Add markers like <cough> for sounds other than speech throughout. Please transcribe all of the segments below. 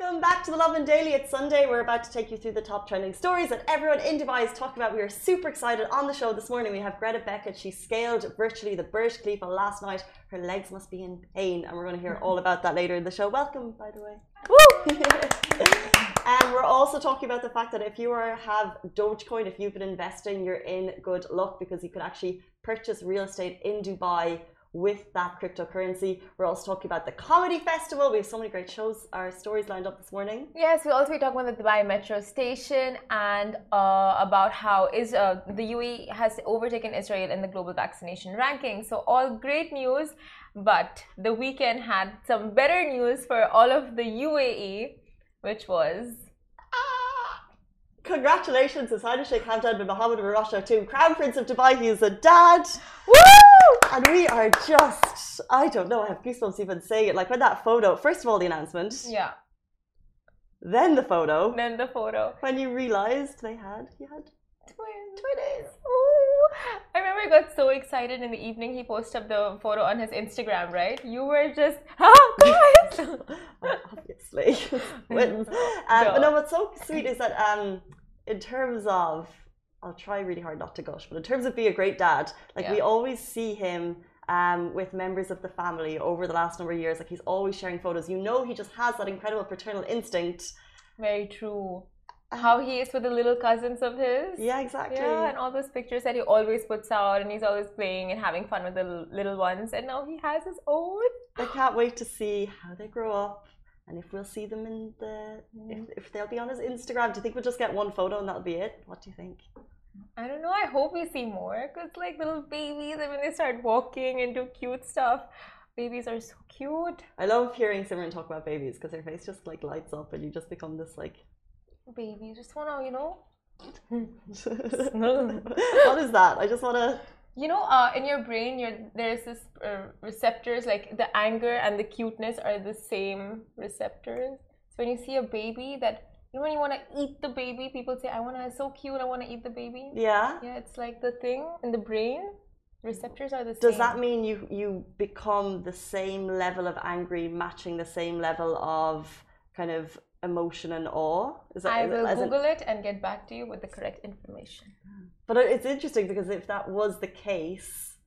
Welcome back to the Lovin Daily. It's Sunday. We're about to take you through the top trending stories that everyone in Dubai is talking about. We are super excited. On the show this morning, we have Greta Beckett. She scaled virtually the Burj Khalifa last night. Her legs must be in pain, and we're going to hear all about that later in the show. Welcome, by the way. Woo! <laughs> and we're also talking about the fact that if you are have Dogecoin, if you've been investing, you're in good luck because you could actually purchase real estate in Dubai with that cryptocurrency. We're also talking about the comedy festival. We have so many great shows, our stories lined up this morning. Yes, we'll also be talking about the Dubai Metro station and uh, about how is uh, the UAE has overtaken Israel in the global vaccination ranking. So all great news, but the weekend had some better news for all of the UAE, which was Congratulations, His Highness Sheikh Hamdan bin Mohammed bin Rashid Al Crown Prince of Dubai. He is a dad. Woo! And we are just, I don't know, I have goosebumps even saying it. Like when that photo, first of all, the announcement. Yeah. Then the photo. Then the photo. When you realized they had, he had twins. Twins. Ooh. I remember I got so excited in the evening. He posted up the photo on his Instagram, right? You were just, <laughs> ah, guys! <laughs> Obviously. <laughs> twins. Um, but no, what's so sweet is that um, in terms of I'll try really hard not to gush, but in terms of being a great dad, like yeah. we always see him um, with members of the family over the last number of years. Like he's always sharing photos. You know, he just has that incredible paternal instinct. Very true. How he is with the little cousins of his. Yeah, exactly. Yeah, and all those pictures that he always puts out, and he's always playing and having fun with the little ones. And now he has his own. I can't wait to see how they grow up and if we'll see them in the if, mm. if they'll be on his instagram do you think we'll just get one photo and that'll be it? What do you think? I don't know i hope we see more because like little babies and when they start walking and do cute stuff babies are so cute. I love hearing simran talk about babies because her face just like lights up and you just become this like baby you just want to you know? <laughs> <laughs> <laughs> What is that? I just want to you know uh, in your brain there's this uh, receptors like the anger and the cuteness are the same receptors. So when you see a baby that you know when you want to eat the baby people say i want to so cute i want to eat the baby. Yeah. Yeah it's like the thing in the brain receptors are the same. does that mean you you become the same level of angry matching the same level of kind of emotion and awe is that, i will google it and get back to you with the correct information but it's interesting because if that was the case,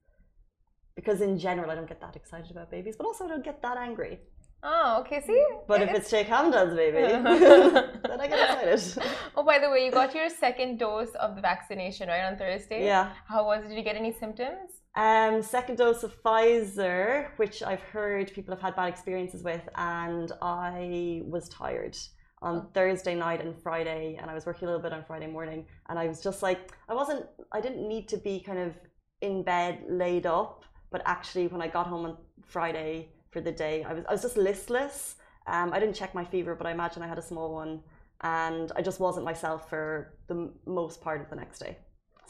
because in general I don't get that excited about babies, but also I don't get that angry. Oh, okay. See, but if it's Sheikh Hamdan's baby, <laughs> then I get excited. <laughs> Oh, by the way, you got your second dose of the vaccination right on Thursday. Yeah. How was? it? Did you get any symptoms? Um, second dose of Pfizer, which I've heard people have had bad experiences with, and I was tired on oh. Thursday night and Friday, and I was working a little bit on Friday morning, and I was just like, I wasn't, I didn't need to be kind of in bed laid up, but actually when I got home on Friday for the day, I was, I was just listless. Um, I didn't check my fever, but I imagine I had a small one, and I just wasn't myself for the most part of the next day.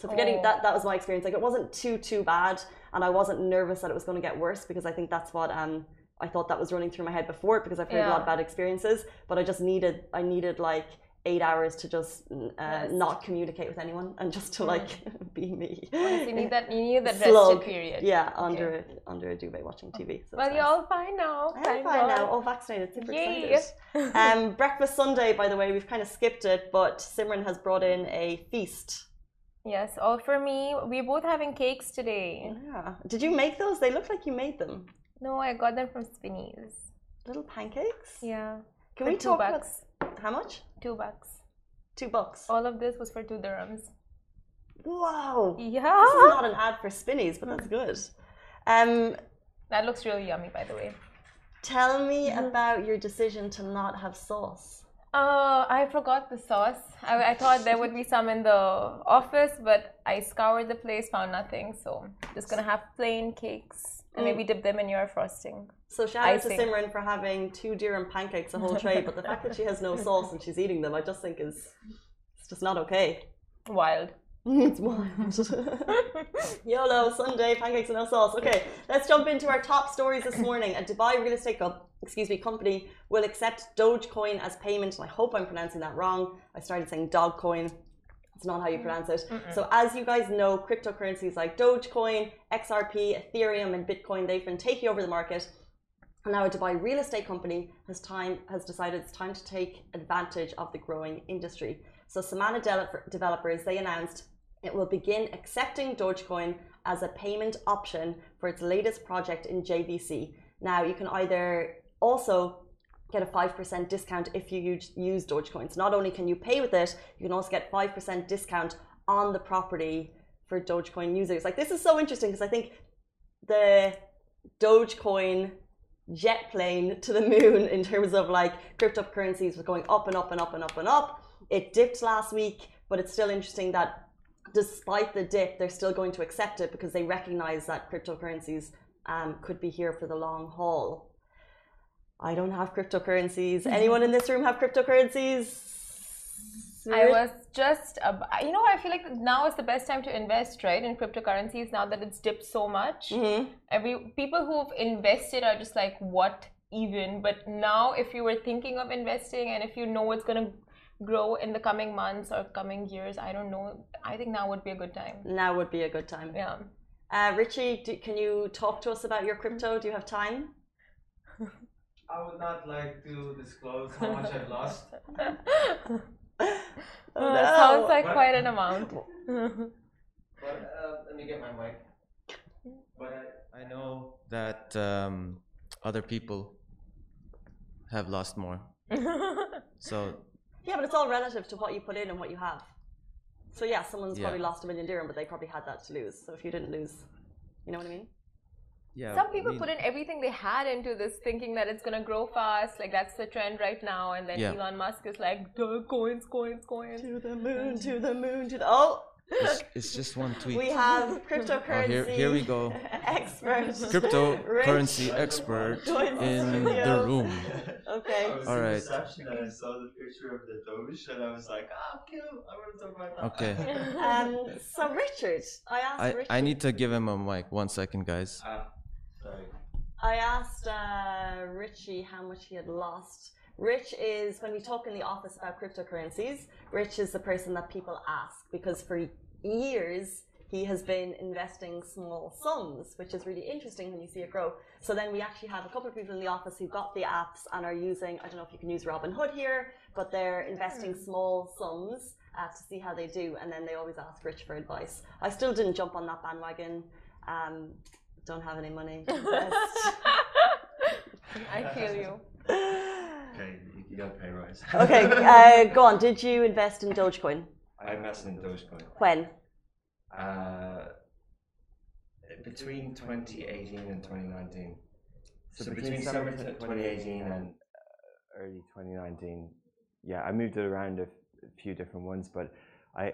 So forgetting oh. that, that was my experience. Like it wasn't too too bad, and I wasn't nervous that it was going to get worse because I think that's what um I thought that was running through my head before because I've heard yeah. a lot of bad experiences. But I just needed I needed like eight hours to just uh, not communicate with anyone and just to like mm. <laughs> be me. you need that you need that rested period. Yeah, under okay. under a duvet watching TV. So well, you're all fine now. I'm fine God. now. All vaccinated. Super Yay. excited. <laughs> um, breakfast Sunday, by the way, we've kind of skipped it, but Simran has brought in a feast. Yes, all for me. We're both having cakes today. Yeah. Did you make those? They look like you made them. No, I got them from Spinneys. Little pancakes? Yeah. Can for we talk bucks. about how much? Two bucks. Two bucks. All of this was for two dirhams. Wow. Yeah. This is not an ad for Spinneys, but that's good. Um, that looks really yummy, by the way. Tell me mm -hmm. about your decision to not have sauce. Uh, I forgot the sauce. I, I, thought there would be some in the office, but I scoured the place, found nothing. So just gonna have plain cakes and maybe mm. dip them in your frosting. So shout out to Simran for having two dirham pancakes a whole tray, but the fact that she has no <laughs> sauce and she's eating them, I just think is it's just not okay. Wild. It's wild. <laughs> YOLO, Sunday, pancakes and no sauce. Okay, let's jump into our top stories this morning. A Dubai real estate co- excuse me, company will accept Dogecoin as payment, and I hope I'm pronouncing that wrong. I started saying Dogcoin. It's not how you pronounce it. Mm-mm. So as you guys know, cryptocurrencies like Dogecoin, XRP, Ethereum, and Bitcoin, they've been taking over the market. And now a Dubai real estate company has time has decided it's time to take advantage of the growing industry. So Samana developers they announced it will begin accepting Dogecoin as a payment option for its latest project in JVC. Now you can either also get a 5% discount if you use Dogecoin. So not only can you pay with it, you can also get 5% discount on the property for Dogecoin users. Like this is so interesting because I think the Dogecoin jet plane to the moon in terms of like cryptocurrencies was going up and up and up and up and up. It dipped last week, but it's still interesting that despite the dip, they're still going to accept it because they recognize that cryptocurrencies um, could be here for the long haul. I don't have cryptocurrencies. Anyone in this room have cryptocurrencies? I was just, you know, I feel like now is the best time to invest, right, in cryptocurrencies. Now that it's dipped so much, mm-hmm. every people who've invested are just like, what even? But now, if you were thinking of investing and if you know it's gonna grow in the coming months or coming years, I don't know. I think now would be a good time. Now would be a good time. Yeah. Uh, Richie, do, can you talk to us about your crypto? Do you have time? I would not like to disclose how much I've lost. <laughs> oh, no. Sounds like but, quite an amount. <laughs> but uh, let me get my mic. But I, I know that um, other people have lost more. <laughs> so. Yeah, but it's all relative to what you put in and what you have. So yeah, someone's yeah. probably lost a million dirham, but they probably had that to lose. So if you didn't lose, you know what I mean? Yeah. Some people I mean, put in everything they had into this, thinking that it's gonna grow fast. Like that's the trend right now. And then yeah. Elon Musk is like, "The coins, coins, coins." To the moon, to the moon, to the oh. It's, <laughs> it's just one tweet. We have cryptocurrency. Oh, here, here we go. expert. Cryptocurrency expert <laughs> in the room. <laughs> Okay. I was All right. reception and I saw the picture of the Doge and I was like, ah, cute. I want to talk about that. Okay. um, so Richard, I asked I, Richard. I need to give him a mic. One second, guys. Ah. Sorry. I asked uh, Richie how much he had lost. Rich is, when we talk in the office about cryptocurrencies, Rich is the person that people ask because for years he has been investing small sums, which is really interesting when you see it grow. So then we actually have a couple of people in the office who got the apps and are using, I don't know if you can use Robinhood here, but they're investing small sums uh, to see how they do. And then they always ask Rich for advice. I still didn't jump on that bandwagon. Um, don't have any money. <laughs> I feel you. <laughs> Okay, you got a pay rise. <laughs> okay, uh, go on. Did you invest in Dogecoin? I invested in Dogecoin. When? Uh, between 2018 and 2019. So, so between, between summer 2018 and uh, early 2019, yeah, I moved it around a, few different ones, but I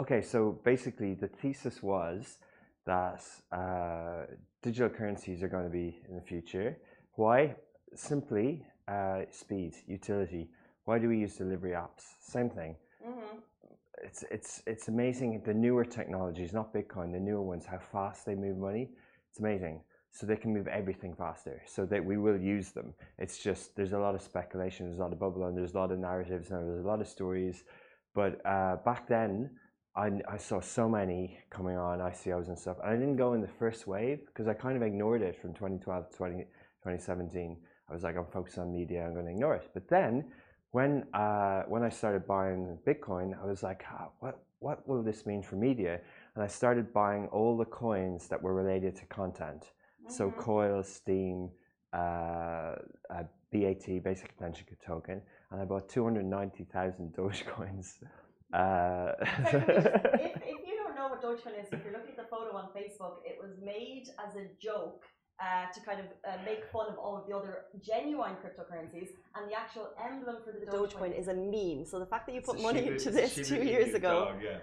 okay. So basically, the thesis was that uh, digital currencies are going to be in the future. Why? Simply uh, speed, utility. Why do we use delivery apps? Same thing. Mm-hmm. It's it's it's amazing. The newer technologies, not Bitcoin, the newer ones, how fast they move money. It's amazing. So they can move everything faster. So that we will use them. It's just there's a lot of speculation, there's a lot of bubble, and there's a lot of narratives, and there's a lot of stories. But uh, back then, I, I saw so many coming on ICOs and stuff. And I didn't go in the first wave because I kind of ignored it from 2012 to 20, 2017. I was like, I'm focused on media, I'm going to ignore it. But then when, uh, when I started buying Bitcoin, I was like, ah, what, what will this mean for media? And I started buying all the coins that were related to content. Mm-hmm. So Coil, Steem, uh, uh, BAT, Basic Attention Token, and I bought 290,000 <laughs> Dogecoins. Uh, if, <laughs> if, you don't know what Dogecoin is, if you're looking at the photo on Facebook, it was made as a joke uh, to kind of uh, make fun of all of the other genuine cryptocurrencies, and the actual emblem for the Dogecoin is a meme. So the fact that you put money into this two years ago, dog, yeah.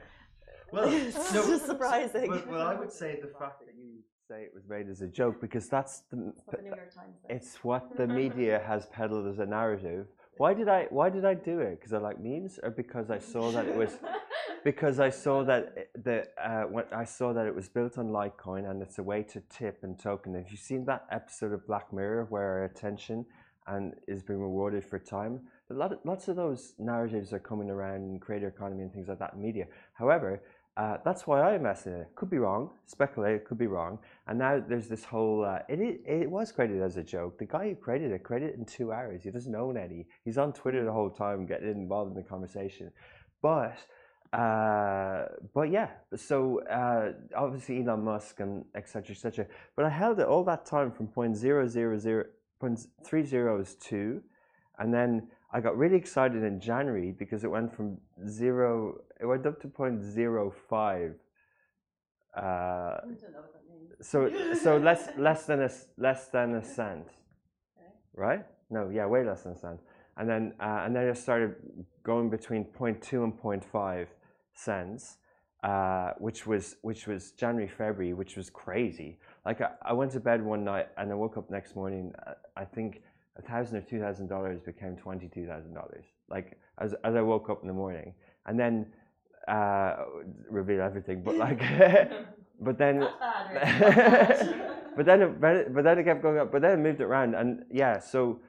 well, <laughs> it's no, just surprising. Well, well, I would say the fact that you say it was made as a joke because that's the, the New York Times. It's what the <laughs> media has peddled as a narrative why did I why did I do it? Because I like memes, or because I saw that it was <laughs> because I saw that the uh, I saw that it was built on Litecoin and it's a way to tip and token. Have you seen that episode of Black Mirror where attention and is being rewarded for time? A lot of, lots of those narratives are coming around creator economy and things like that in media. However, uh, that's why I invested in it. Could be wrong, speculate, could be wrong. And now there's this whole, uh, it, it was created as a joke. The guy who created it created it in two hours. He doesn't own any. He's on Twitter the whole time getting involved in the conversation. But, uh, but yeah, so uh, obviously Elon Musk and etc. etc. But I held it all that time from point zero zero zero point three zeros two, and then I got really excited in January because it went from zero, it went up to point zero five. Uh, so so less less than a less than a cent, okay. right? No, yeah, way less than a cent. And then uh, and then it started going between 0.2 and 0.5 cents, uh, which was which was January February, which was crazy. Like I, I went to bed one night and I woke up next morning. I think a thousand or two thousand dollars became twenty two thousand dollars. Like as as I woke up in the morning, and then uh, reveal everything. But like, <laughs> but then, <laughs> but then it, but then it kept going up. But then it moved it around, and yeah. So,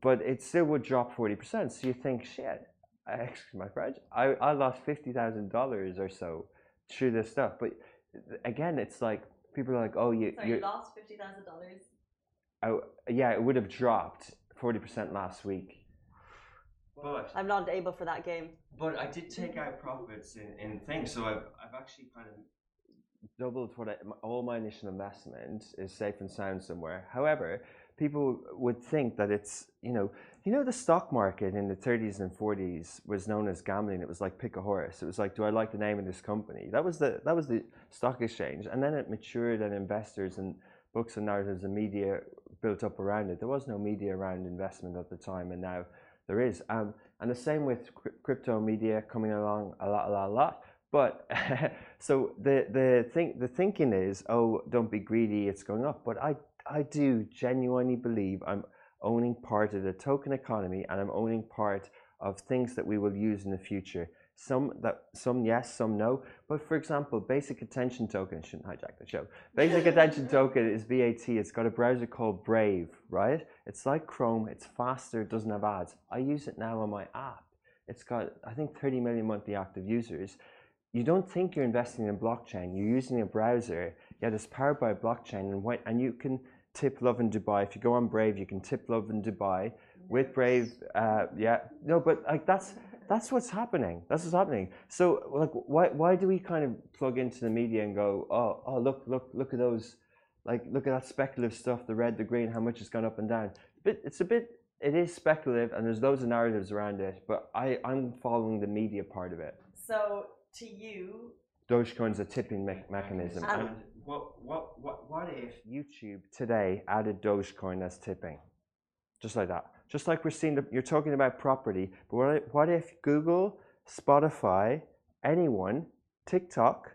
but it still would drop forty percent. So you think, shit. Excuse my French. I, I lost fifty thousand dollars or so through this stuff. But again, it's like people are like, "Oh, you, Sorry, you lost fifty thousand dollars." Oh, yeah, it would have dropped 40% last week. But I'm not able for that game. But I did take out profits in, in things, so I've, I've actually kind of doubled what I, all my initial investment is safe and sound somewhere. However, people would think that it's you know you know the stock market in the 30s and 40s was known as gambling. It was like pick a horse. It was like, do I like the name of this company? That was the that was the stock exchange, and then it matured, and investors and books and narratives and media built up around it. There was no media around investment at the time, and now there is. Um, and the same with crypto media coming along a lot, a lot, a lot. But <laughs> so the the think the thinking is, oh, don't be greedy, it's going up. But I I do genuinely believe I'm owning part of the token economy, and I'm owning part of things that we will use in the future. Some that some yes, some no. But for example, basic attention token shouldn't hijack the show. Basic <laughs> attention token is BAT. It's got a browser called Brave, right? It's like Chrome. It's faster. It doesn't have ads. I use it now on my app. It's got I think 30 million monthly active users. You don't think you're investing in blockchain. You're using a browser. Yet it's powered by blockchain, and what, and you can tip Lovin Dubai. If you go on Brave, you can tip Lovin Dubai with Brave. Uh, yeah, no, but like that's that's what's happening. That's what's happening. So, like, why why do we kind of plug into the media and go, oh, oh, look, look, look at those, like, look at that speculative stuff, the red, the green, how much it's gone up and down. But it's a bit, it is speculative, and there's loads of narratives around it. But I, I'm following the media part of it. So, to you, Dogecoin's a tipping me- mechanism. And what, what, what, what if YouTube today added Dogecoin as tipping, just like that? just like we're seeing, the, you're talking about property, but what, what if Google, Spotify, anyone, TikTok,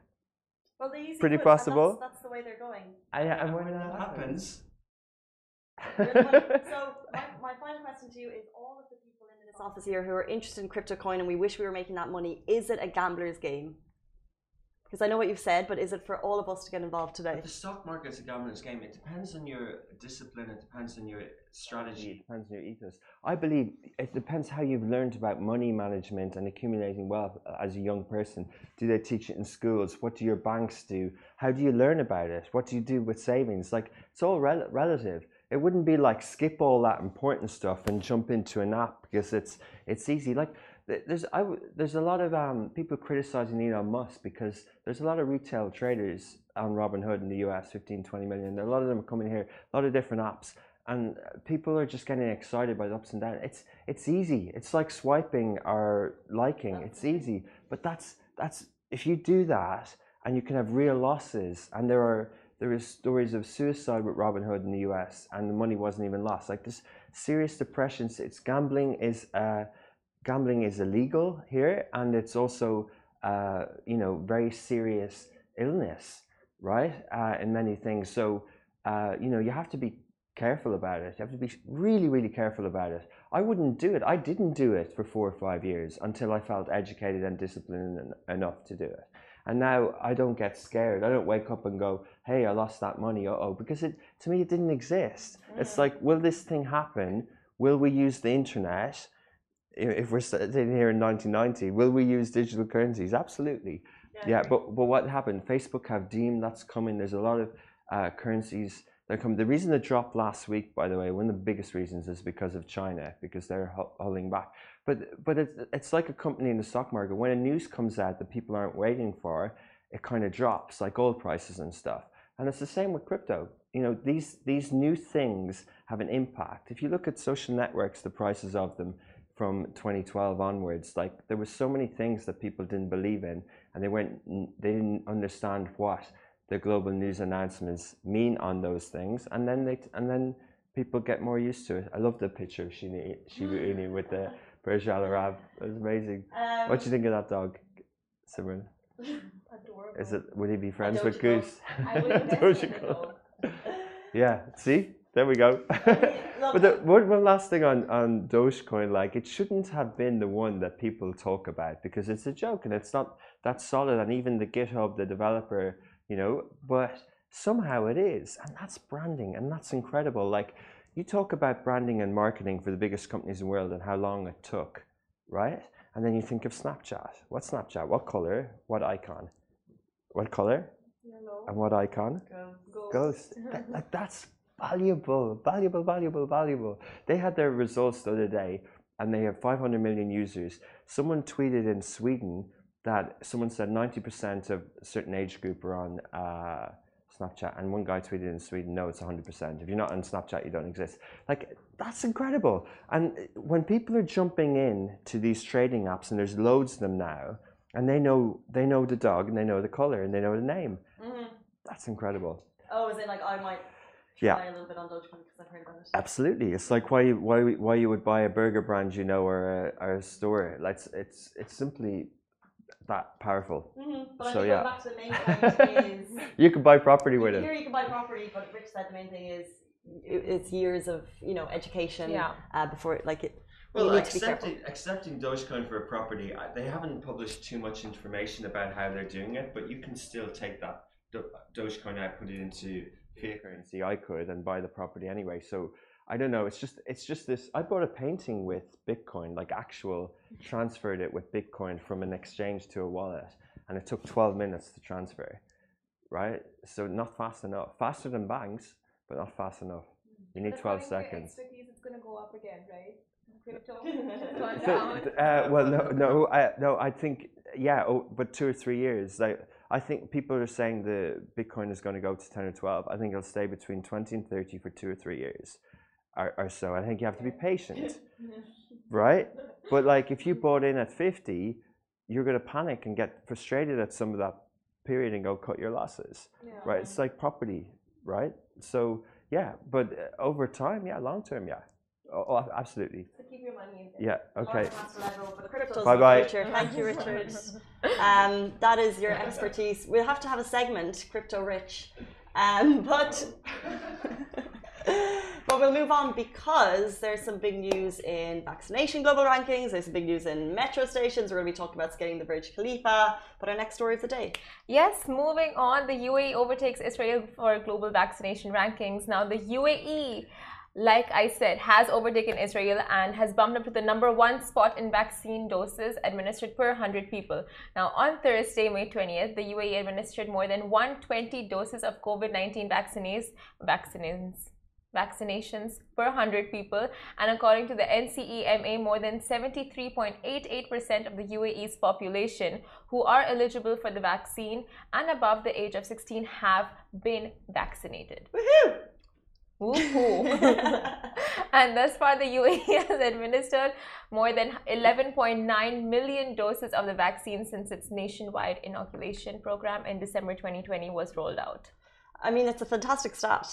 well, pretty would, possible. That's, that's, the way they're going. I, and when that happens. <laughs> so my, my final question to you is all of the people in this office here who are interested in crypto coin and we wish we were making that money is it a gambler's game because I know what you've said, but is it for all of us to get involved today? But the stock market is a gambler's game. It depends on your discipline. It depends on your strategy. It depends on your ethos. I believe it depends how you've learned about money management and accumulating wealth uh, as a young person. Do they teach it in schools? What do your banks do? How do you learn about it? What do you do with savings? Like it's all rel- relative. It wouldn't be like skip all that important stuff and jump into an app because it's it's easy. Like there's I, there's a lot of um, people criticizing Elon Musk because there's a lot of retail traders on Robinhood in the US, 15, 20 million. A lot of them are coming here, a lot of different apps, and people are just getting excited by the ups and downs. It's it's easy. It's like swiping or liking. It's easy, but that's that's if you do that and you can have real losses, and there are there is stories of suicide with Robinhood in the US, and the money wasn't even lost. Like this serious depression. It's gambling is. Uh, gambling is illegal here, and it's also uh, you know very serious illness, right? Uh, in many things, so uh, you know you have to be careful about it. You have to be really, really careful about it. I wouldn't do it. I didn't do it for four or five years until I felt educated and disciplined enough to do it. And now I don't get scared. I don't wake up and go, "Hey, I lost that money." Uh oh, because it to me it didn't exist. It's like, will this thing happen? Will we use the internet? If we're sitting here in 1990, will we use digital currencies? Absolutely. Yeah, yeah but but what happened? Facebook have deemed that's coming. There's a lot of uh, currencies that come. The reason it dropped last week, by the way, one of the biggest reasons is because of China, because they're holding back. But but it's it's like a company in the stock market. When a news comes out that people aren't waiting for, it kind of drops, like gold prices and stuff. And it's the same with crypto. You know, these these new things have an impact. If you look at social networks, the prices of them from 2012 onwards, like there were so many things that people didn't believe in, and they weren't they didn't understand what the global news announcements mean on those things, and then they and then people get more used to it. I love the picture of Shiba <laughs> Inu with the Al Arab. It was amazing. Um, what do you think of that dog, Simran? <laughs> Adorable. Is it? Would he be friends with Goose? I would <laughs> Yeah. See, there we go. <laughs> but the, one, one last thing on on Dogecoin, like it shouldn't have been the one that people talk about because it's a joke and it's not that solid. And even the GitHub, the developer, you know, but somehow it is, and that's branding, and that's incredible. Like you talk about branding and marketing for the biggest companies in the world and how long it took, right? And then you think of Snapchat. What Snapchat? What color? What icon? What color? Yellow. And what icon? Ghost. Ghost. <laughs> that, like, that's valuable, valuable, valuable, valuable. They had their results the other day and they have 500 million users. Someone tweeted in Sweden that someone said 90% of a certain age group are on uh, Snapchat, and one guy tweeted in Sweden, "No, it's 100%. If you're not on Snapchat, you don't exist." Like that's incredible. And when people are jumping in to these trading apps, and there's loads of them now, and they know they know the dog, and they know the color, and they know the name. Mm-hmm. That's incredible. Oh, is it like I might yeah. a little bit on Dogecoin because I've heard about it. Absolutely, it's like why why why you would buy a burger brand, you know, or a, or a store. Like it's it's, it's simply that powerful. Mm-hmm. But so, I think yeah. back to the main point is <laughs> you can buy property with it. Here you can buy property, but Rich said the main thing is it's years of you know education yeah. uh, before like it. Well, accepting accepting Dogecoin for a property, they haven't published too much information about how they're doing it, but you can still take that Dogecoin out, put it into fiat currency. I could and buy the property anyway. So I don't know. It's just it's just this. I bought a painting with Bitcoin, like actual, transferred it with Bitcoin from an exchange to a wallet, and it took 12 minutes to transfer. Right, so not fast enough. Faster than banks, but not fast enough. You need 12 seconds. It's going to go up again, right? <laughs> so, uh, well, no, no, I, no. I think yeah, oh, but two or three years. Like I think people are saying the Bitcoin is going to go to 10 or 12. I think it'll stay between 20 and 30 for two or three years or, or so. I think you have to be patient, <laughs> right? But like if you bought in at 50, you're going to panic and get frustrated at some of that period and go cut your losses, yeah. right? It's like property, right? So yeah, but uh, over time, yeah, long term, yeah. Oh, oh, absolutely. So keep your money in Yeah, okay. Bye bye. Thank you, Richard. <laughs> um, that is your expertise. We'll have to have a segment, Crypto Rich. Um, but <laughs> but we'll move on because there's some big news in vaccination global rankings. There's some big news in metro stations. We're going to be talking about scaling the Burj Khalifa. But our next story of the day. Yes, moving on, the UAE overtakes Israel for global vaccination rankings. Now, the UAE like I said, has overtaken Israel and has bumped up to the number one spot in vaccine doses administered per 100 people. Now, on Thursday, May 20th, the UAE administered more than 120 doses of COVID 19 vaccines, vaccines vaccinations per 100 people and according to the NCEMA more than 73.88% of the UAE's population who are eligible for the vaccine and above the age of 16 have been vaccinated. Woohoo! <laughs> and thus far, the UAE <laughs> has administered more than 11.9 million doses of the vaccine since its nationwide inoculation program in December 2020 was rolled out. I mean, it's a fantastic start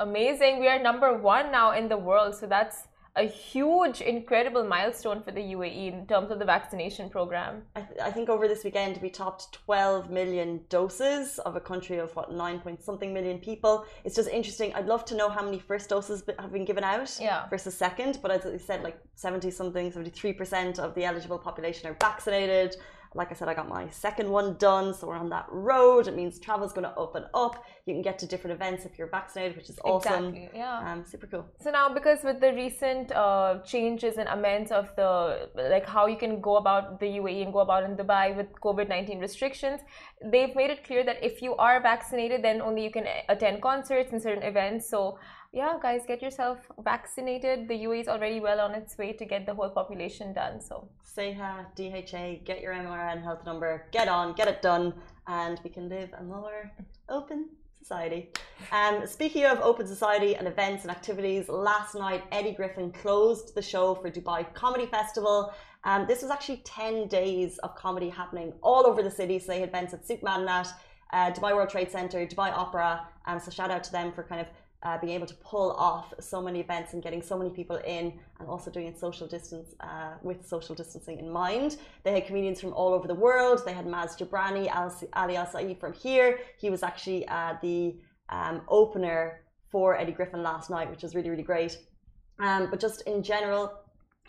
amazing. We are number one now in the world. So that's a huge, incredible milestone for the UAE in terms of the vaccination program. I, th- I, think over this weekend we topped 12 million doses of a country of what, 9 point something million people. It's just interesting. I'd love to know how many first doses have been given out yeah. versus second. But as I said, like 70 something, 73% of the eligible population are vaccinated. Like I said, I got my second one done, so we're on that road. It means travel's going to open up. You can get to different events if you're vaccinated, which is awesome. Exactly. Yeah. Um, super cool. So now, because with the recent uh, changes and amends of the like how you can go about the UAE and go about in Dubai with COVID nineteen restrictions, they've made it clear that if you are vaccinated, then only you can attend concerts and certain events. So yeah, guys, get yourself vaccinated. The UAE is already well on its way to get the whole population done. So SEHA, DHA, get your MRN health number, get on, get it done, and we can live a more open society. Um, speaking of open society and events and activities, last night Eddie Griffin closed the show for Dubai Comedy Festival. Um, this was actually 10 days of comedy happening all over the city. So they had events at Souk Madinat, uh, Dubai World Trade Center, Dubai Opera. Um, so shout out to them for kind of uh, being able to pull off so many events and getting so many people in and also doing it social distance uh, with social distancing in mind. They had comedians from all over the world. They had Maz Jobrani, Ali Al Saeed from here. He was actually uh, the um, opener for Eddie Griffin last night, which was really, really great. Um, but just in general,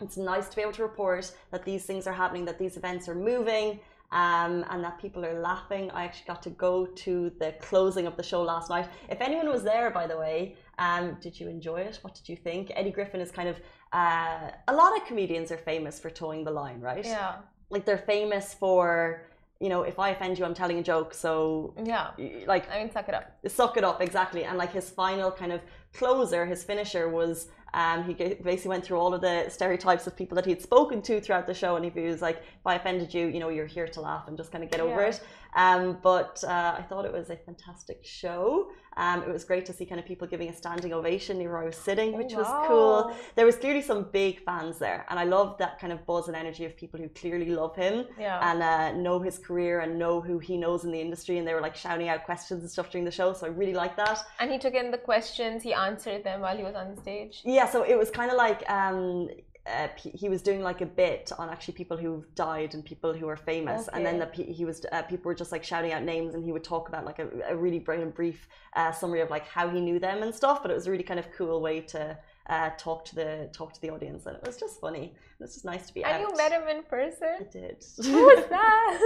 it's nice to be able to report that these things are happening, that these events are moving, um, and that people are laughing. I actually got to go to the closing of the show last night. If anyone was there, by the way, um, did you enjoy it? What did you think? Eddie Griffin is kind of uh, a lot of comedians are famous for towing the line, right? yeah, Like they're famous for, you know, if I offend you, I'm telling a joke. So, yeah. like, I mean, suck it up. suck it up exactly and like his final kind of closer his finisher was um, he basically went through all of the stereotypes of people that he'd spoken to throughout the show and he was like if i offended you you know you're here to laugh and just kind of get over it um, but uh, i thought it was a fantastic show um, it was great to see kind of people giving a standing ovation near where i was sitting which was cool there was clearly some big fans there and i loved that kind of buzz and energy of people who clearly love him Yeah. and uh, know his career and know who he knows in the industry and they were like shouting out questions and stuff during the show so i really liked that And he took in the questions, he answered them while he was on the stage. yeah so it was kind of like um uh, he was doing like a bit on actually people who've died and people who are famous. And then the he was uh, people were just like shouting out names and he would talk about like a, a really brief, brief uh, summary of like how he knew them and stuff but it was a really kind of cool way to uh, talk to the talk to the audience and it was just funny it was just nice to be And out you met him in person. I did Who was that?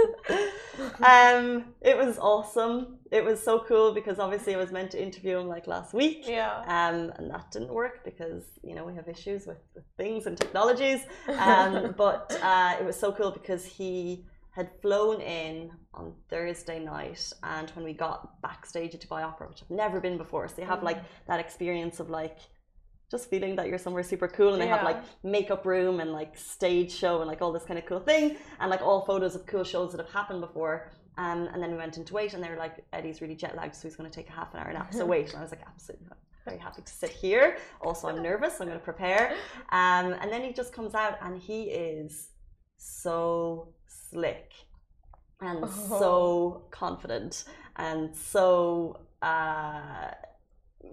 <laughs> um it was awesome it was so cool because obviously I was meant to interview him like last week yeah. um, and that didn't work because you know we have issues with, with things and technologies. Um, <laughs> but uh, it was so cool because he had flown in on Thursday night, and when we got backstage at Dubai Opera, which I've never been before, so you have like that experience of like just feeling that you're somewhere super cool, and they have like makeup room and like stage show and like all this kind of cool thing, and like all photos of cool shows that have happened before. Um, and then we went into wait, and they were like, Eddie's really jet lagged, so he's going to take a half an hour nap. So <laughs> wait, and I was like, absolutely not. Very happy to sit here. Also, I'm nervous. So I'm going to prepare. Um, and then he just comes out, and he is so slick and so confident and so uh,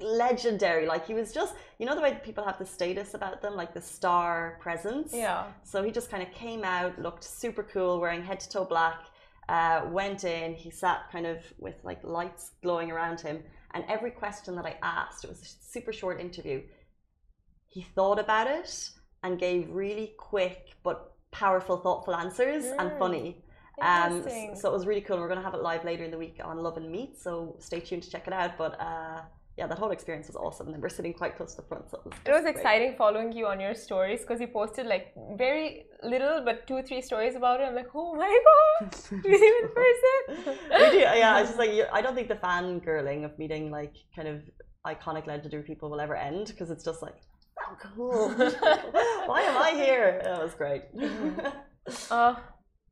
legendary. Like he was just, you know, the way people have the status about them, like the star presence. Yeah. So he just kind of came out, looked super cool, wearing head to toe black. Uh, went in, he sat kind of with like lights glowing around him, and every question that I asked, it was a super short interview. He thought about it and gave really quick but powerful, thoughtful answers and Mm, funny. Um, so it was really cool. We're going to have it live later in the week on Love and Meet, so stay tuned to check it out. But uh, yeah, that whole experience was awesome. And we're sitting quite close to the front, so it was, It was great. exciting following you on your stories because you posted like very little but two, three stories about it. I'm like, oh my god, <laughs> <laughs> see him in person. <laughs> we do, yeah. I was just like, I don't think the fangirling of meeting like kind of iconic legendary people will ever end because it's just like, oh, cool. Why am I here? That was great. Mm-hmm. Oh,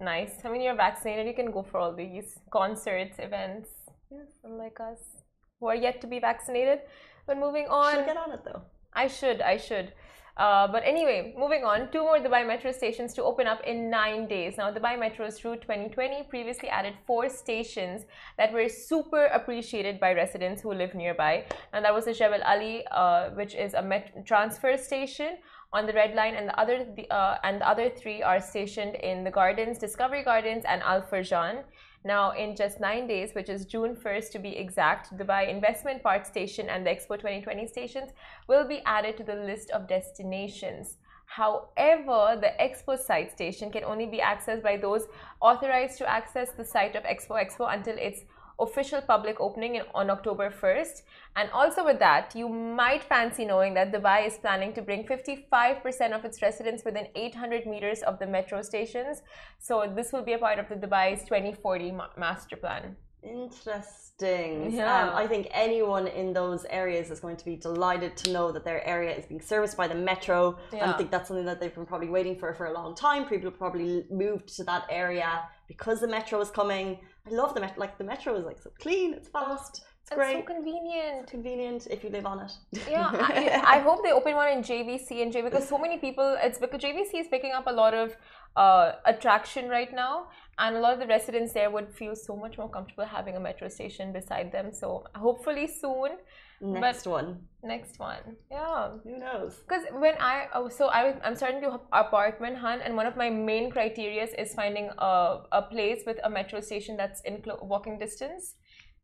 nice. I mean, you're vaccinated. You can go for all these concerts, events. Yes, unlike us who are yet to be vaccinated. But moving on. Should get on it though. I should, I should. Uh, but anyway, moving on, two more Dubai Metro stations to open up in nine days. Now, Dubai Metro's Route 2020 previously added four stations that were super appreciated by residents who live nearby. And that was the Jebel Ali, uh, which is a met- transfer station on the Red Line, and the other the, uh, and the other three are stationed in the Gardens, Discovery Gardens, and Al Furjan. Now, in just nine days, which is June 1st to be exact, Dubai Investment Park Station and the Expo 2020 stations will be added to the list of destinations. However, the Expo site station can only be accessed by those authorized to access the site of Expo Expo until its official public opening in, on October 1st. And also with that, you might fancy knowing that Dubai is planning to bring 55% of its residents within 800 meters of the metro stations. So this will be a part of the Dubai's 2040 ma master plan. Interesting. Yeah. Um, I think anyone in those areas is going to be delighted to know that their area is being serviced by the metro. Yeah. I think that's something that they've been probably waiting for for a long time. People probably moved to that area because the metro is coming. I love the metro. Like the metro is like so clean. It's fast. It's, it's great. so convenient. It's convenient if you live on it. yeah, I, <laughs> I, hope they open one in JVC and J because so many people. It's because JVC is picking up a lot of uh, attraction right now, and a lot of the residents there would feel so much more comfortable having a metro station beside them. So hopefully soon. Next one. Next one. Yeah. Who knows? Because when I oh, so I I'm starting to apartment hunt, and one of my main criteria is finding a a place with a metro station that's in walking distance.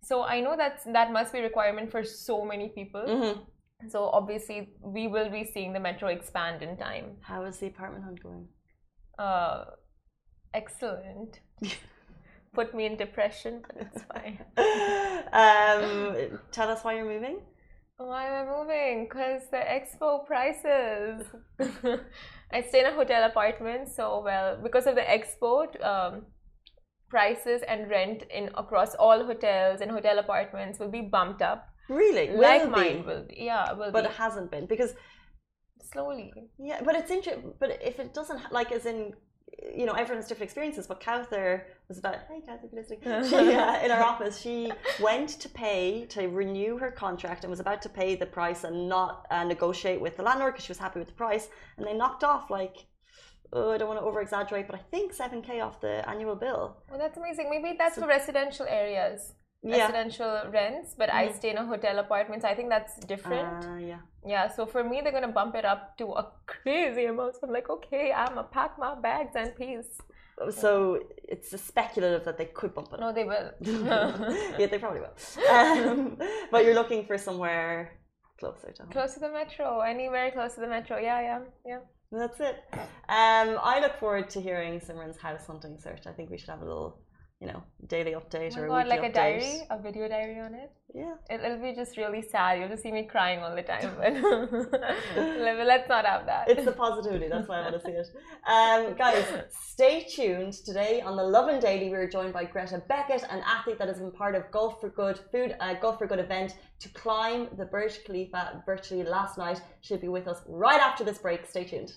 So I know that that must be a requirement for so many people. Mm-hmm. So obviously we will be seeing the metro expand in time. How is the apartment hunt going? Uh, excellent. <laughs> Put me in depression, but it's fine. <laughs> um, tell us why you're moving. Why am I moving? Because the expo prices. <laughs> I stay in a hotel apartment, so well because of the expo um, prices and rent in across all hotels and hotel apartments will be bumped up. Really, like will mine be. will be. Yeah, will but be. it hasn't been because slowly. Yeah, but it's interesting. But if it doesn't, like, as in, you know, everyone has different experiences. But Cowther was about, hey, Cowther, listening. <laughs> She, uh, in our office, she went to pay to renew her contract and was about to pay the price and not uh, negotiate with the landlord because she was happy with the price. And they knocked off like oh, I don't want to over exaggerate, but I think 7k off the annual bill. Well, that's amazing. Maybe that's so, for residential areas yeah. residential rents, but mm-hmm. I stay in a hotel apartment, so I think that's different. Uh, yeah. Yeah, so for me, they're gonna bump it up to a crazy amount. So I'm like, okay, I'm gonna pack my bags and peace. So it's speculative that they could bump it. No, they will. <laughs> <laughs> yeah, they probably will. Um, but you're looking for somewhere closer to home. Close to the metro, anywhere close to the metro. Yeah, yeah, yeah. That's it. Um, I look forward to hearing Simran's house hunting search. I think we should have a little you know, daily update oh or God, like update. a diary, a video diary on it. Yeah, it, will be just really sad. You'll just see me crying all the time. <laughs> <laughs> But let's not have that. It's the positivity. That's why I want to see it. Um, guys, stay tuned. Today on the Lovin Daily, we are joined by Greta Beckett, an athlete that has been part of Gulf for Good food uh, Gulf for Good event to climb the Burj Khalifa virtually last night. She'll be with us right after this break. Stay tuned.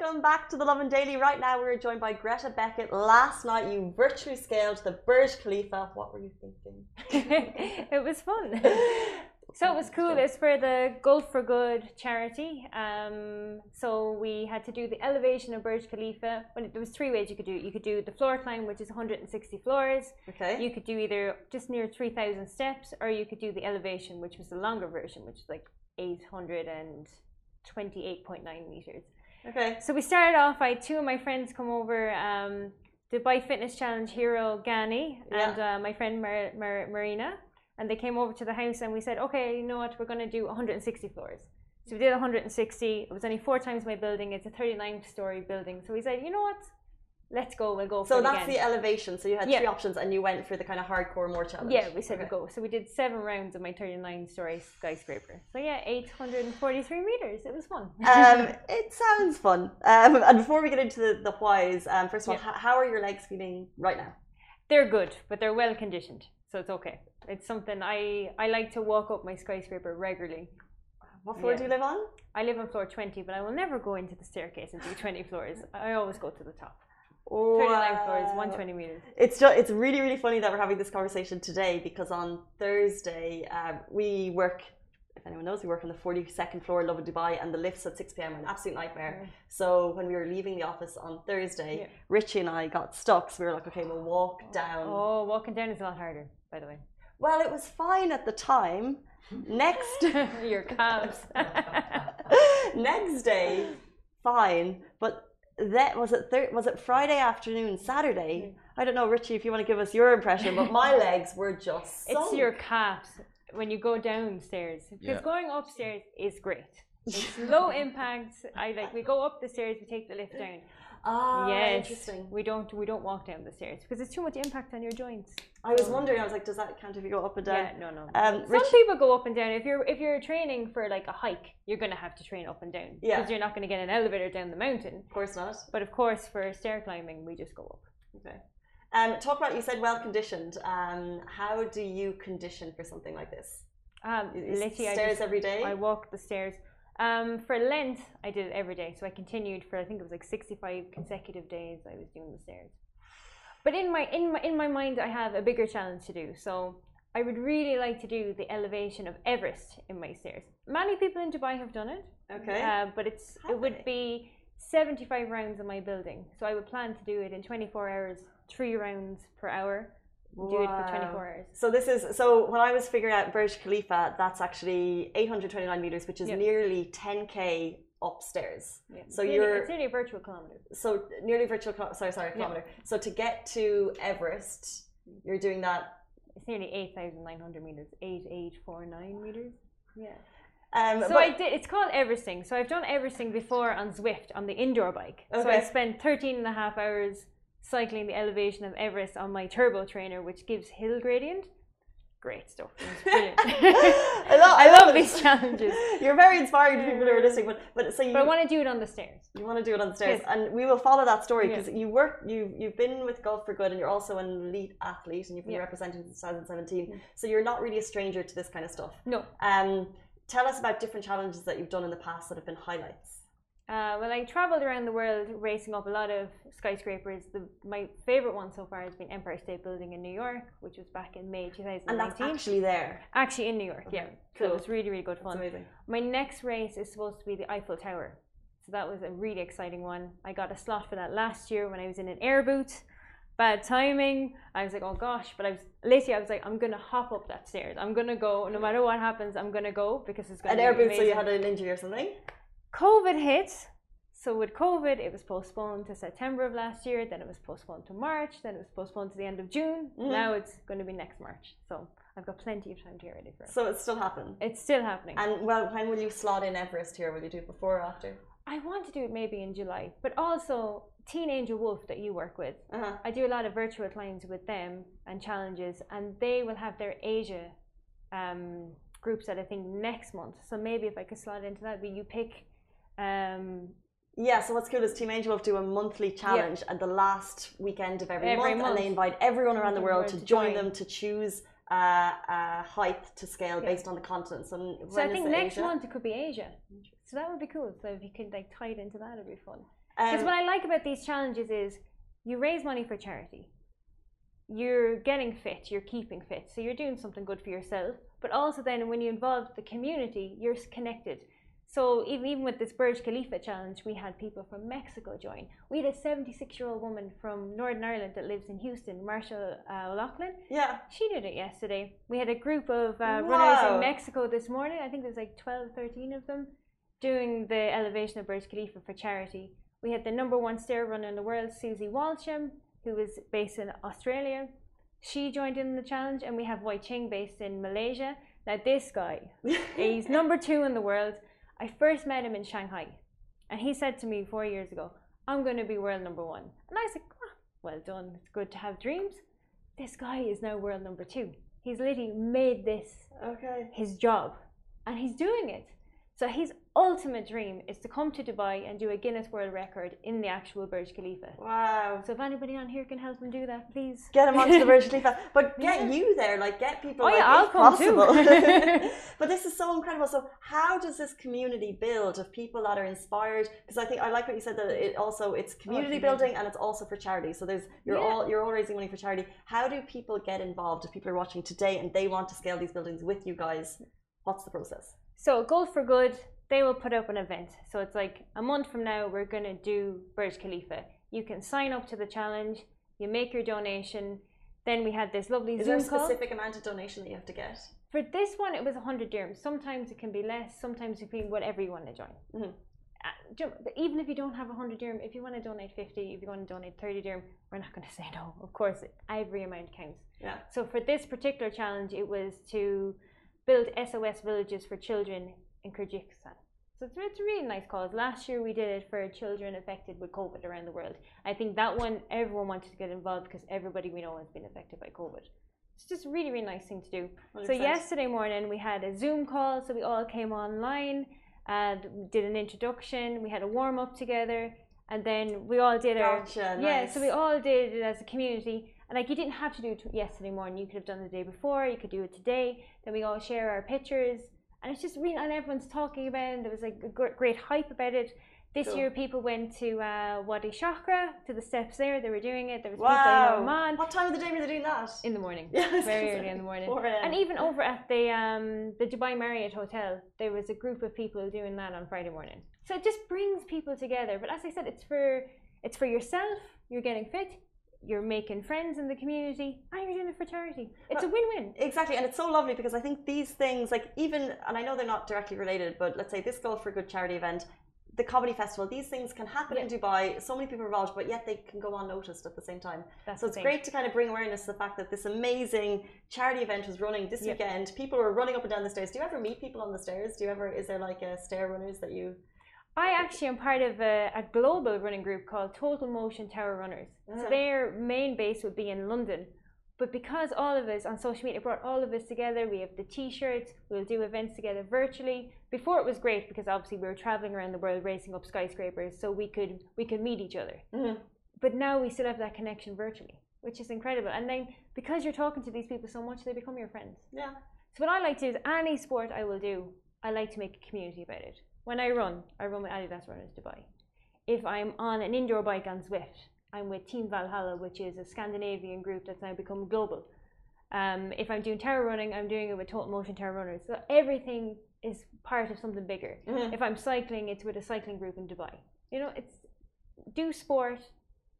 Welcome back to the Lovin Daily. Right now, we're joined by Greta Beckett. Last night, you virtually scaled the Burj Khalifa. What were you thinking? <laughs> it was fun. <laughs> so it was cool. It's for the Gulf for Good charity. Um, so we had to do the elevation of Burj Khalifa. Well, there was three ways you could do it. You could do the floor climb, which is 160 floors. Okay. You could do either just near 3,000 steps, or you could do the elevation, which was the longer version, which is like 828.9 meters. Okay. So we started off. I had two of my friends come over. Um, Dubai Fitness Challenge hero Gani yeah. and uh, my friend Mar- Mar- Marina, and they came over to the house and we said, okay, you know what, we're going to do 160 floors. So we did 160. It was only four times my building. It's a 39 story building. So we said, you know what, let's go, we'll go. So that's again. the elevation. So you had yeah. three options, and you went for the kind of hardcore more challenge. Yeah, we said okay. we'll go. So we did seven rounds of my 39 story skyscraper. So yeah, 843 meters. It was fun. Um, <laughs> it sounds fun. Um, and before we get into the, the whys, um, first of all, yeah. how are your legs feeling right now? They're good, but they're well conditioned, so it's okay. It's something I I like to walk up my skyscraper regularly. What floor yeah. do you live on? I live on floor 20, but I will never go into the staircase and do 20 floors. I always go to the top. Wow. 39 floors, 120 meters. It's just, it's really, really funny that we're having this conversation today because on Thursday, uh, we work, if anyone knows, we work on the 42nd floor, Lovin Dubai, and the lifts at 6 p.m. are an absolute nightmare. Yeah. So when we were leaving the office on Thursday, yeah. Richie and I got stuck. So we were like, okay, we'll walk down. Oh, walking down is a lot harder, by the way. Well, it was fine at the time. <laughs> Next, your calves. <laughs> <laughs> next day, fine. But that was it. Thir- was it Friday afternoon, Saturday? I don't know, Richie, if you want to give us your impression. But my <laughs> legs were just. It's your calves when you go downstairs because Yeah. going upstairs is great. <laughs> It's low impact. I like we go up the stairs, we take the lift down. Ah, yes, interesting. we don't we don't walk down the stairs because it's too much impact on your joints. I was wondering. I was like, does that count if you go up and down? Yeah, no, no. Um, Some Rich- people go up and down. If you're if you're training for like a hike, you're gonna have to train up and down Yeah. because you're not gonna get an elevator down the mountain. Of course not. But of course, for stair climbing, we just go up. Okay. Um, talk about you said well conditioned. Um, how do you condition for something like this? Um, literally, stairs just- every day. I walk the stairs. Um, for Lent, I did it every day. So I continued for I think it was like sixty-five consecutive days. I was doing the stairs. But in my in my in my mind, I have a bigger challenge to do. So I would really like to do the elevation of Everest in my stairs. Many people in Dubai have done it. Okay. Uh, but it's it would they? be seventy-five rounds in my building. So I would plan to do it in twenty-four hours, three rounds per hour. Do it for twenty-four hours. So this is so when I was figuring out Burj Khalifa, that's actually 829 meters, which is Yeah. nearly 10k upstairs. Yeah. So It's you're it's nearly a virtual kilometer. so nearly virtual. Sorry, sorry, Yeah. kilometer. So to get to Everest, you're doing that. It's nearly 8,900 meters, 8849 meters. Yeah. Um, So I did, it's called Everesting. So I've done Everesting before on Zwift on the indoor bike. Okay. So I spent 13 and a half hours cycling the elevation of Everest on my turbo trainer, which gives hill gradient. Great stuff. Brilliant. <laughs> <laughs> I love, I love these challenges. <laughs> You're very inspiring to people who are listening. But but so you But I want to do it on the stairs. You want to do it on the stairs, Yes. and we will follow that story because you work, you you've been with Gulf for Good, and you're also an elite athlete, and you've been Yeah. representing since 2017. So you're not really a stranger to this kind of stuff. No. Um, tell us about different challenges that you've done in the past that have been highlights. Uh, well, I traveled around the world racing up a lot of skyscrapers. The, my favorite one so far has been Empire State Building in New York, which was back in May 2019. And that's actually there. Actually in New York, yeah. Okay, So cool. it was really, really good That's fun. amazing. My next race is supposed to be the Eiffel Tower. So that was a really exciting one. I got a slot for that last year when I was in an air boot. Bad timing. I was like, oh gosh, but I was literally I was like, I'm gonna hop up that stairs. I'm gonna go. No matter what happens, I'm gonna go because it's gonna An be air boot, so you had an injury or something. COVID hit. So with COVID, it was postponed to September of last year. Then it was postponed to March. Then it was postponed to the end of June. Mhm. Now it's going to be next March. So I've got plenty of time to get ready for it. So it's still happening. It's still happening. And well, when will you slot in Everest here? Will you do it before or after? I want to do it maybe in July, but also Team Angel Wolf that you work with. Uh-huh. I do a lot of virtual climbs with them and challenges, and they will have their Asia um, groups that I think next month. So maybe if I could slot into that, but you pick. Um, Yeah, so what's cool is Team Angel Wolf do a monthly challenge at the last weekend of every, Every month, and they invite everyone around the world to to join join. them to choose uh, a height to scale Yeah. based on the continents. And so I think next Asia? month it could be Asia. So that would be cool. So if you could like tie it into that, it'd be fun. Because Um, what I like about these challenges is you raise money for charity. You're getting fit, you're keeping fit, so you're doing something good for yourself. But also then when you involve the community, you're connected. So even, with this Burj Khalifa challenge, we had people from Mexico join. We had a 76 year old woman from Northern Ireland that lives in Houston, Marshall uh, O'Loughlin. yeah, She did it yesterday. We had a group of uh, runners in Mexico this morning. I think there was like 12, 13 of them doing the elevation of Burj Khalifa for charity. We had the number one stair runner in the world, Suzy Walsham, who was based in Australia. She joined in the challenge, and we have Wai Ching based in Malaysia. Now, this guy, <laughs> he's number two in the world. I first met him in Shanghai, and he said to me four years ago, I'm going to be world number one. And I said, "Ah, Well done, it's good to have dreams. This guy is now world number two. He's literally made this okay. his job, and he's doing it. So his ultimate dream is to come to Dubai and do a Guinness World Record in the actual Burj Khalifa. Wow. So if anybody on here can help him do that, please. Get him onto the Burj <laughs> Khalifa, but get Yeah. you there, like get people. Oh, like, yeah, I'll come too. <laughs> <laughs> but this is so incredible. So how does this community build of people that are inspired? Because I think I like what you said that it also it's oh, community community. building and it's also for charity. So there's you're Yeah. all you're all raising money for charity. How do people get involved? If people are watching today and they want to scale these buildings with you guys, what's the process? So Gulf for Good, they will put up an event. So it's like a month from now, we're going to do Burj Khalifa. You can sign up to the challenge, you make your donation, Then we had this lovely Is Zoom there a call. specific amount of donation that you have to get? For this one, it was 100 dirhams. Sometimes it can be less, sometimes it can be whatever you want to join. Uh, you know, but even if you don't have 100 dirham, if you want to donate 50, if you want to donate 30 dirham, we're not going <laughs> to say no. Of course, every amount counts. Yeah. So for this particular challenge, it was to build SOS villages for children in Kyrgyzstan. So it's, it's a really nice cause. Last year we did it for children affected with COVID around the world. I think that one everyone wanted to get involved because everybody we know has been affected by COVID. It's just a really, really nice thing to do. So 100%. yesterday morning we had a Zoom call, so we all came online and did an introduction. We had a warm up together, and then we all did our Gotcha. yeah. So we all did it as a community, and like you didn't have to do it yesterday morning. You could have done it the day before. You could do it today. Then we all share our pictures, and it's just really and everyone's talking about it. There was like a great hype about it. This Cool. year, people went to uh, Wadi Shakra to the steps there. They were doing it. There was Wow. people in Oman What time of the day were they doing that? in the morning, Yeah, very early in the morning. 4 a.m. And even over at the um, the Dubai Marriott Hotel, there was a group of people doing that on Friday morning. So it just brings people together. But as I said, it's for it's for yourself. You're getting fit. You're making friends in the community, and you're doing it for charity. It's uh, a win-win. Exactly, and it's so lovely because I think these things, like even, and I know they're not directly related, but let's say this Gulf for Good charity event, the comedy festival, these things can happen in Dubai. So many people are involved, but yet they can go unnoticed at the same time. That's so it's great to kind of bring awareness to the fact that this amazing charity event was running this Yeah. weekend. People were running up and down the stairs. Do you ever meet people on the stairs? Do you ever? Is there like a stair runners that you? I actually am part of a, a global running group called Total Motion Tower Runners. So Ah. their main base would be in London. But because all of us on social media brought all of us together, we have the t-shirts, we'll do events together virtually. Before it was great because obviously we were traveling around the world racing up skyscrapers so we could we could meet each other. Mhm. But now we still have that connection virtually, which is incredible. And then because you're talking to these people so much, they become your friends. Yeah. So what I like to do is any sport I will do, I like to make a community about it. When I run, I run with Adidas Runners Dubai. If I'm on an indoor bike on Zwift, I'm with Team Valhalla, which is a Scandinavian group that's now become global. Um, if I'm doing tower running, I'm doing it with Total Motion Tower Runners. So everything is part of something bigger. Mhm. If I'm cycling, it's with a cycling group in Dubai. You know, it's do sport,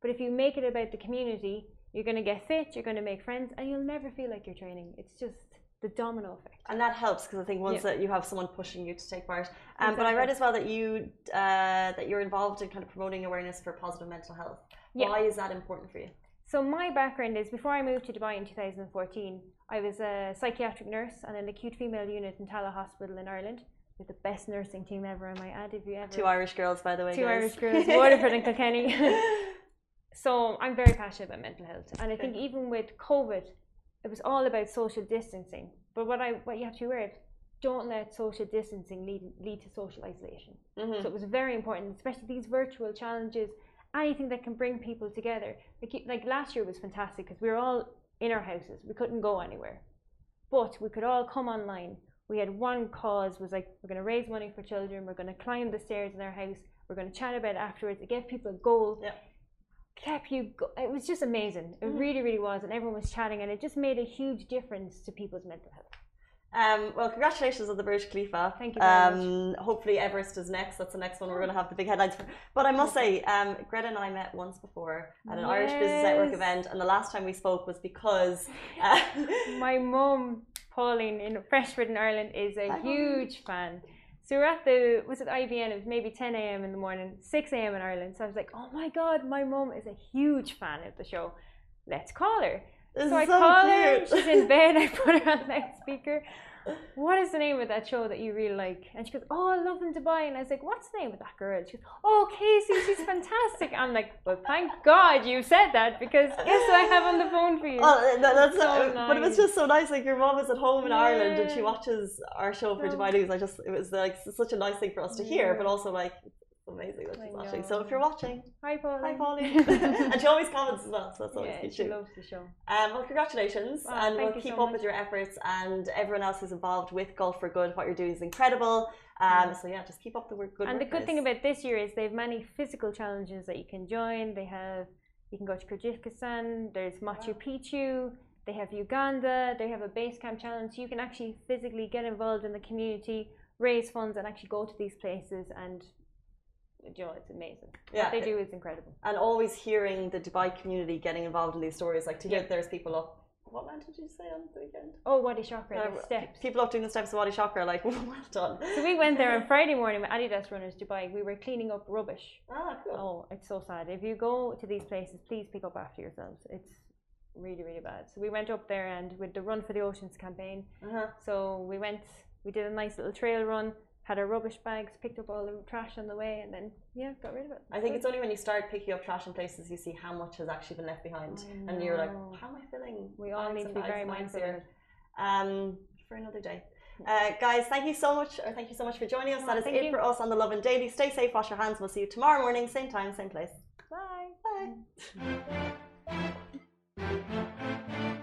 but if you make it about the community, you're going to get fit, you're going to make friends, and you'll never feel like you're training. It's just the domino effect. And that helps because I think once Yeah. that you have someone pushing you to take part. Um, But I read as well that you uh, that you're involved in kind of promoting awareness for positive mental health. Yeah. Why is that important for you? So my background is before I moved to Dubai in 2014, I was a psychiatric nurse and an acute female unit in Tallaght Hospital in Ireland with the best nursing team ever, I might add, if you ever Two Irish girls, by the way. two guys. Irish girls, <laughs> Waterford and Kilkenny. <laughs> so I'm very passionate about mental health, and I think even with COVID, it was all about social distancing. But what I what you have to be aware of, don't let social distancing lead lead to social isolation. Mhm. So it was very important, especially these virtual challenges, anything that can bring people together. Like, like last year was fantastic because we were all in our houses, we couldn't go anywhere, but we could all come online. We had one cause was like we're going to raise money for children, we're going to climb the stairs in our house, we're going to chat about it afterwards. It gave people a goal. Yeah. Kept you. Go- it was just amazing. It Mhm. really, really was, and everyone was chatting, and it just made a huge difference to people's mental health. Um, well, congratulations on the Burj Khalifa. Thank you very um, Hopefully, Everest is next. That's the next one we're going to have the big headlines for. But I must say, um, Greta and I met once before at an Irish Business Network event, and the last time we spoke was because. Uh, <laughs> My mum, Pauline in Freshford in Ireland, is a Hi, huge fan. So we're at the was it IBN? It was maybe 10 a.m. in the morning, 6 a.m. in Ireland. So I was like, oh my god, my mum is a huge fan of the show. Let's call her. this So I so call her. She's in bed. I put her on <laughs> loudspeaker. What is the name of that show that you really like? And she goes, Oh, I love in Dubai. And I was like, What's the name of that girl? She goes, Oh, Casey, she's fantastic. I'm like, Well, thank God you said that because guess what I have on the phone for you? Uh, that, that's So uh, but it was just so nice. Like your mom is at home in Ireland and she watches our show for So- Dubai News. I just it was like such a nice thing for us to hear, Yeah. but also like amazing that she's watching. So if you're watching, Hi, Pauline. hi Pauline, <laughs> <laughs> and she always comments as well. So that's always yeah, good she too. loves the show. Um, well, congratulations, Oh, and we'll keep so up much. with your efforts. And everyone else who's involved with Gulf for Good, what you're doing is incredible. Um, so yeah, just keep up the work. Good and the work, good thing about this year is they have many physical challenges that you can join. They have you can go to Kyrgyzstan. There's Machu Picchu. They have Uganda. They have a base camp challenge. So you can actually physically get involved in the community, raise funds, and actually go to these places and you know, it's amazing. Yeah, what they do is incredible. And always hearing the Dubai community getting involved in these stories, like to hear Yeah. there's people up. What mountain did you say on the weekend? Oh, Wadi Chakra, Uh, the steps. People up doing the steps of Wadi Chakra, like <laughs> well done. So we went there on Friday morning with Adidas runners Dubai. We were cleaning up rubbish. Ah, cool. Oh, it's so sad. If you go to these places, please pick up after yourselves. It's really, really bad. So we went up there and with the Run for the Oceans campaign. Uh-huh. So we went, we did a nice little trail run, had our rubbish bags, picked up all the trash on the way, and then yeah, got rid of it. I think it's only when you start picking up trash in places you see how much has actually been left behind, and you're like, how am I feeling? We all need to be very mindful here. Um, for another day. Uh, guys, thank you so much, or thank you so much for joining us. Oh, that is it you. for us on the Lovin Daily. Stay safe, wash your hands. We'll see you tomorrow morning, same time, same place. Bye. Bye. Mm.